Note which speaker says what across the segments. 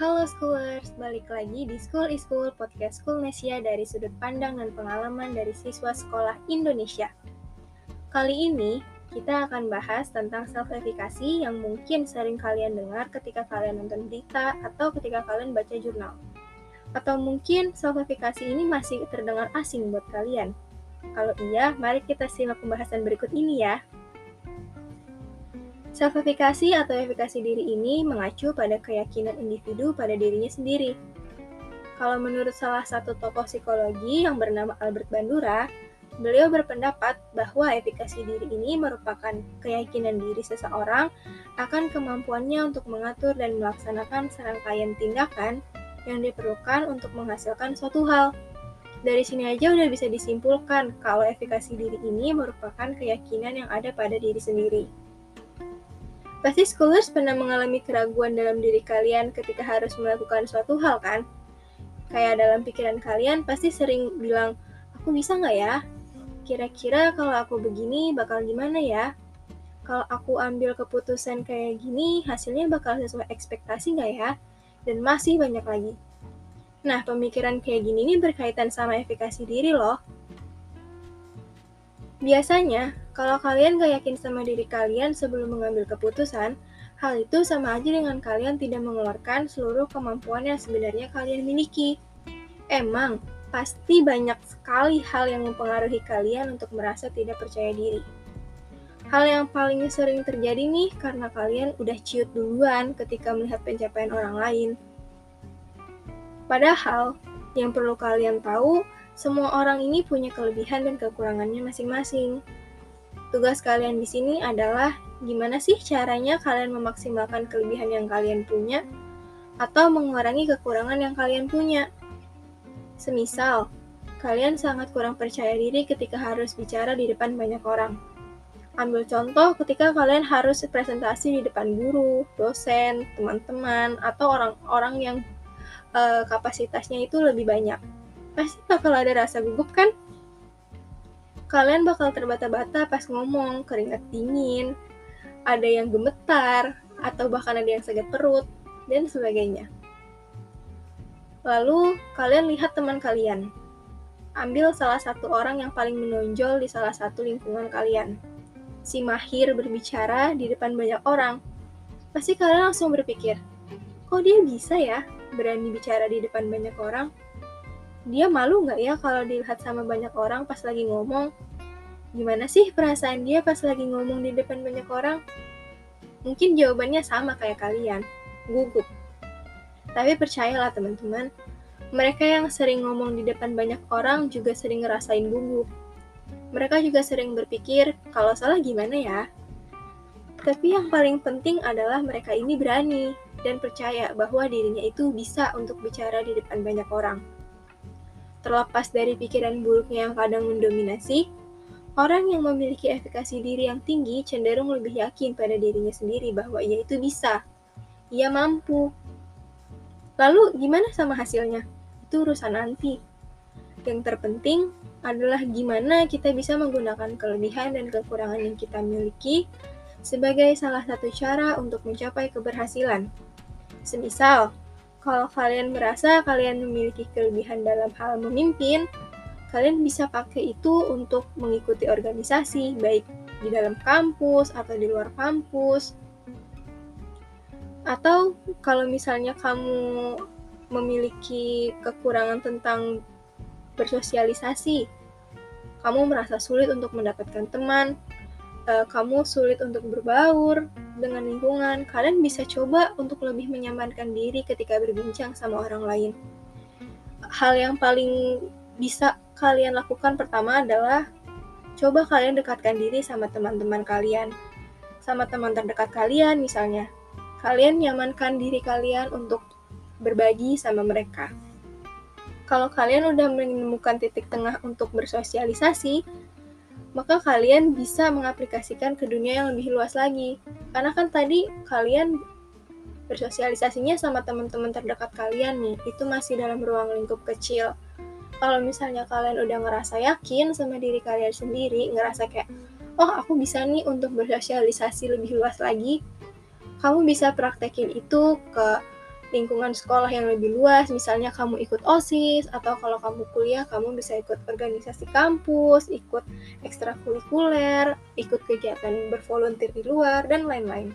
Speaker 1: Halo Schoolers, balik lagi di School is School, podcast Schoolnesia dari sudut pandang dan pengalaman dari siswa sekolah Indonesia. Kali ini, kita akan bahas tentang self-efficacy yang mungkin sering kalian dengar ketika kalian nonton berita atau ketika kalian baca jurnal. Atau mungkin self-efficacy ini masih terdengar asing buat kalian. Kalau iya, mari kita simak pembahasan berikut ini ya. Self-efikasi atau efikasi diri ini mengacu pada keyakinan individu pada dirinya sendiri. Kalau menurut salah satu tokoh psikologi yang bernama Albert Bandura, beliau berpendapat bahwa efikasi diri ini merupakan keyakinan diri seseorang akan kemampuannya untuk mengatur dan melaksanakan serangkaian tindakan yang diperlukan untuk menghasilkan suatu hal. Dari sini aja udah bisa disimpulkan kalau efikasi diri ini merupakan keyakinan yang ada pada diri sendiri. Pasti scholars pernah mengalami keraguan dalam diri kalian ketika harus melakukan suatu hal kan? Kayak dalam pikiran kalian pasti sering bilang, aku bisa nggak ya? Kira-kira kalau aku begini bakal gimana ya? Kalau aku ambil keputusan kayak gini, hasilnya bakal sesuai ekspektasi nggak ya? Dan masih banyak lagi. Nah, pemikiran kayak gini ini berkaitan sama efikasi diri loh. Biasanya, kalau kalian gak yakin sama diri kalian sebelum mengambil keputusan, hal itu sama aja dengan kalian tidak mengeluarkan seluruh kemampuan yang sebenarnya kalian miliki. Emang, pasti banyak sekali hal yang mempengaruhi kalian untuk merasa tidak percaya diri. Hal yang paling sering terjadi nih karena kalian udah ciut duluan ketika melihat pencapaian orang lain. Padahal, yang perlu kalian tahu semua orang ini punya kelebihan dan kekurangannya masing-masing. Tugas kalian di sini adalah gimana sih caranya kalian memaksimalkan kelebihan yang kalian punya atau mengurangi kekurangan yang kalian punya. Semisal, kalian sangat kurang percaya diri ketika harus bicara di depan banyak orang. Ambil contoh ketika kalian harus presentasi di depan guru, dosen, teman-teman, atau orang-orang yang uh, kapasitasnya itu lebih banyak pasti bakal ada rasa gugup kan? Kalian bakal terbata-bata pas ngomong, keringat dingin, ada yang gemetar, atau bahkan ada yang sakit perut, dan sebagainya. Lalu, kalian lihat teman kalian. Ambil salah satu orang yang paling menonjol di salah satu lingkungan kalian. Si mahir berbicara di depan banyak orang. Pasti kalian langsung berpikir, kok dia bisa ya berani bicara di depan banyak orang? Dia malu nggak ya kalau dilihat sama banyak orang pas lagi ngomong? Gimana sih perasaan dia pas lagi ngomong di depan banyak orang? Mungkin jawabannya sama kayak kalian, gugup. Tapi percayalah teman-teman, mereka yang sering ngomong di depan banyak orang juga sering ngerasain gugup. Mereka juga sering berpikir, kalau salah gimana ya? Tapi yang paling penting adalah mereka ini berani dan percaya bahwa dirinya itu bisa untuk bicara di depan banyak orang. Terlepas dari pikiran buruknya yang kadang mendominasi, orang yang memiliki efikasi diri yang tinggi cenderung lebih yakin pada dirinya sendiri bahwa ia itu bisa. Ia mampu. Lalu gimana sama hasilnya? Itu urusan nanti. Yang terpenting adalah gimana kita bisa menggunakan kelebihan dan kekurangan yang kita miliki sebagai salah satu cara untuk mencapai keberhasilan. Semisal, kalau kalian merasa kalian memiliki kelebihan dalam hal memimpin, kalian bisa pakai itu untuk mengikuti organisasi, baik di dalam kampus atau di luar kampus. Atau kalau misalnya kamu memiliki kekurangan tentang bersosialisasi, kamu merasa sulit untuk mendapatkan teman, uh, kamu sulit untuk berbaur dengan lingkungan, kalian bisa coba untuk lebih menyamankan diri ketika berbincang sama orang lain. Hal yang paling bisa kalian lakukan pertama adalah coba kalian dekatkan diri sama teman-teman kalian. Sama teman terdekat kalian misalnya. Kalian nyamankan diri kalian untuk berbagi sama mereka. Kalau kalian udah menemukan titik tengah untuk bersosialisasi, maka kalian bisa mengaplikasikan ke dunia yang lebih luas lagi. Karena kan tadi kalian bersosialisasinya sama teman-teman terdekat kalian nih, itu masih dalam ruang lingkup kecil. Kalau misalnya kalian udah ngerasa yakin sama diri kalian sendiri, ngerasa kayak, oh aku bisa nih untuk bersosialisasi lebih luas lagi, kamu bisa praktekin itu ke lingkungan sekolah yang lebih luas, misalnya kamu ikut OSIS, atau kalau kamu kuliah, kamu bisa ikut organisasi kampus, ikut ekstrakurikuler, ikut kegiatan bervolunteer di luar, dan lain-lain.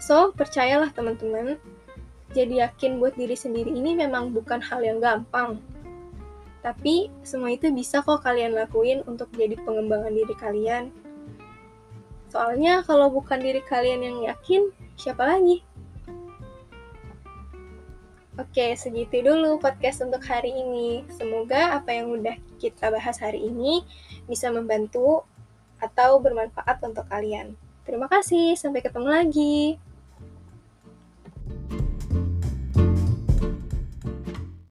Speaker 1: So, percayalah teman-teman, jadi yakin buat diri sendiri ini memang bukan hal yang gampang. Tapi semua itu bisa kok kalian lakuin untuk jadi pengembangan diri kalian. Soalnya kalau bukan diri kalian yang yakin, siapa lagi? Oke, segitu dulu podcast untuk hari ini. Semoga apa yang udah kita bahas hari ini bisa membantu atau bermanfaat untuk kalian. Terima kasih, sampai ketemu lagi.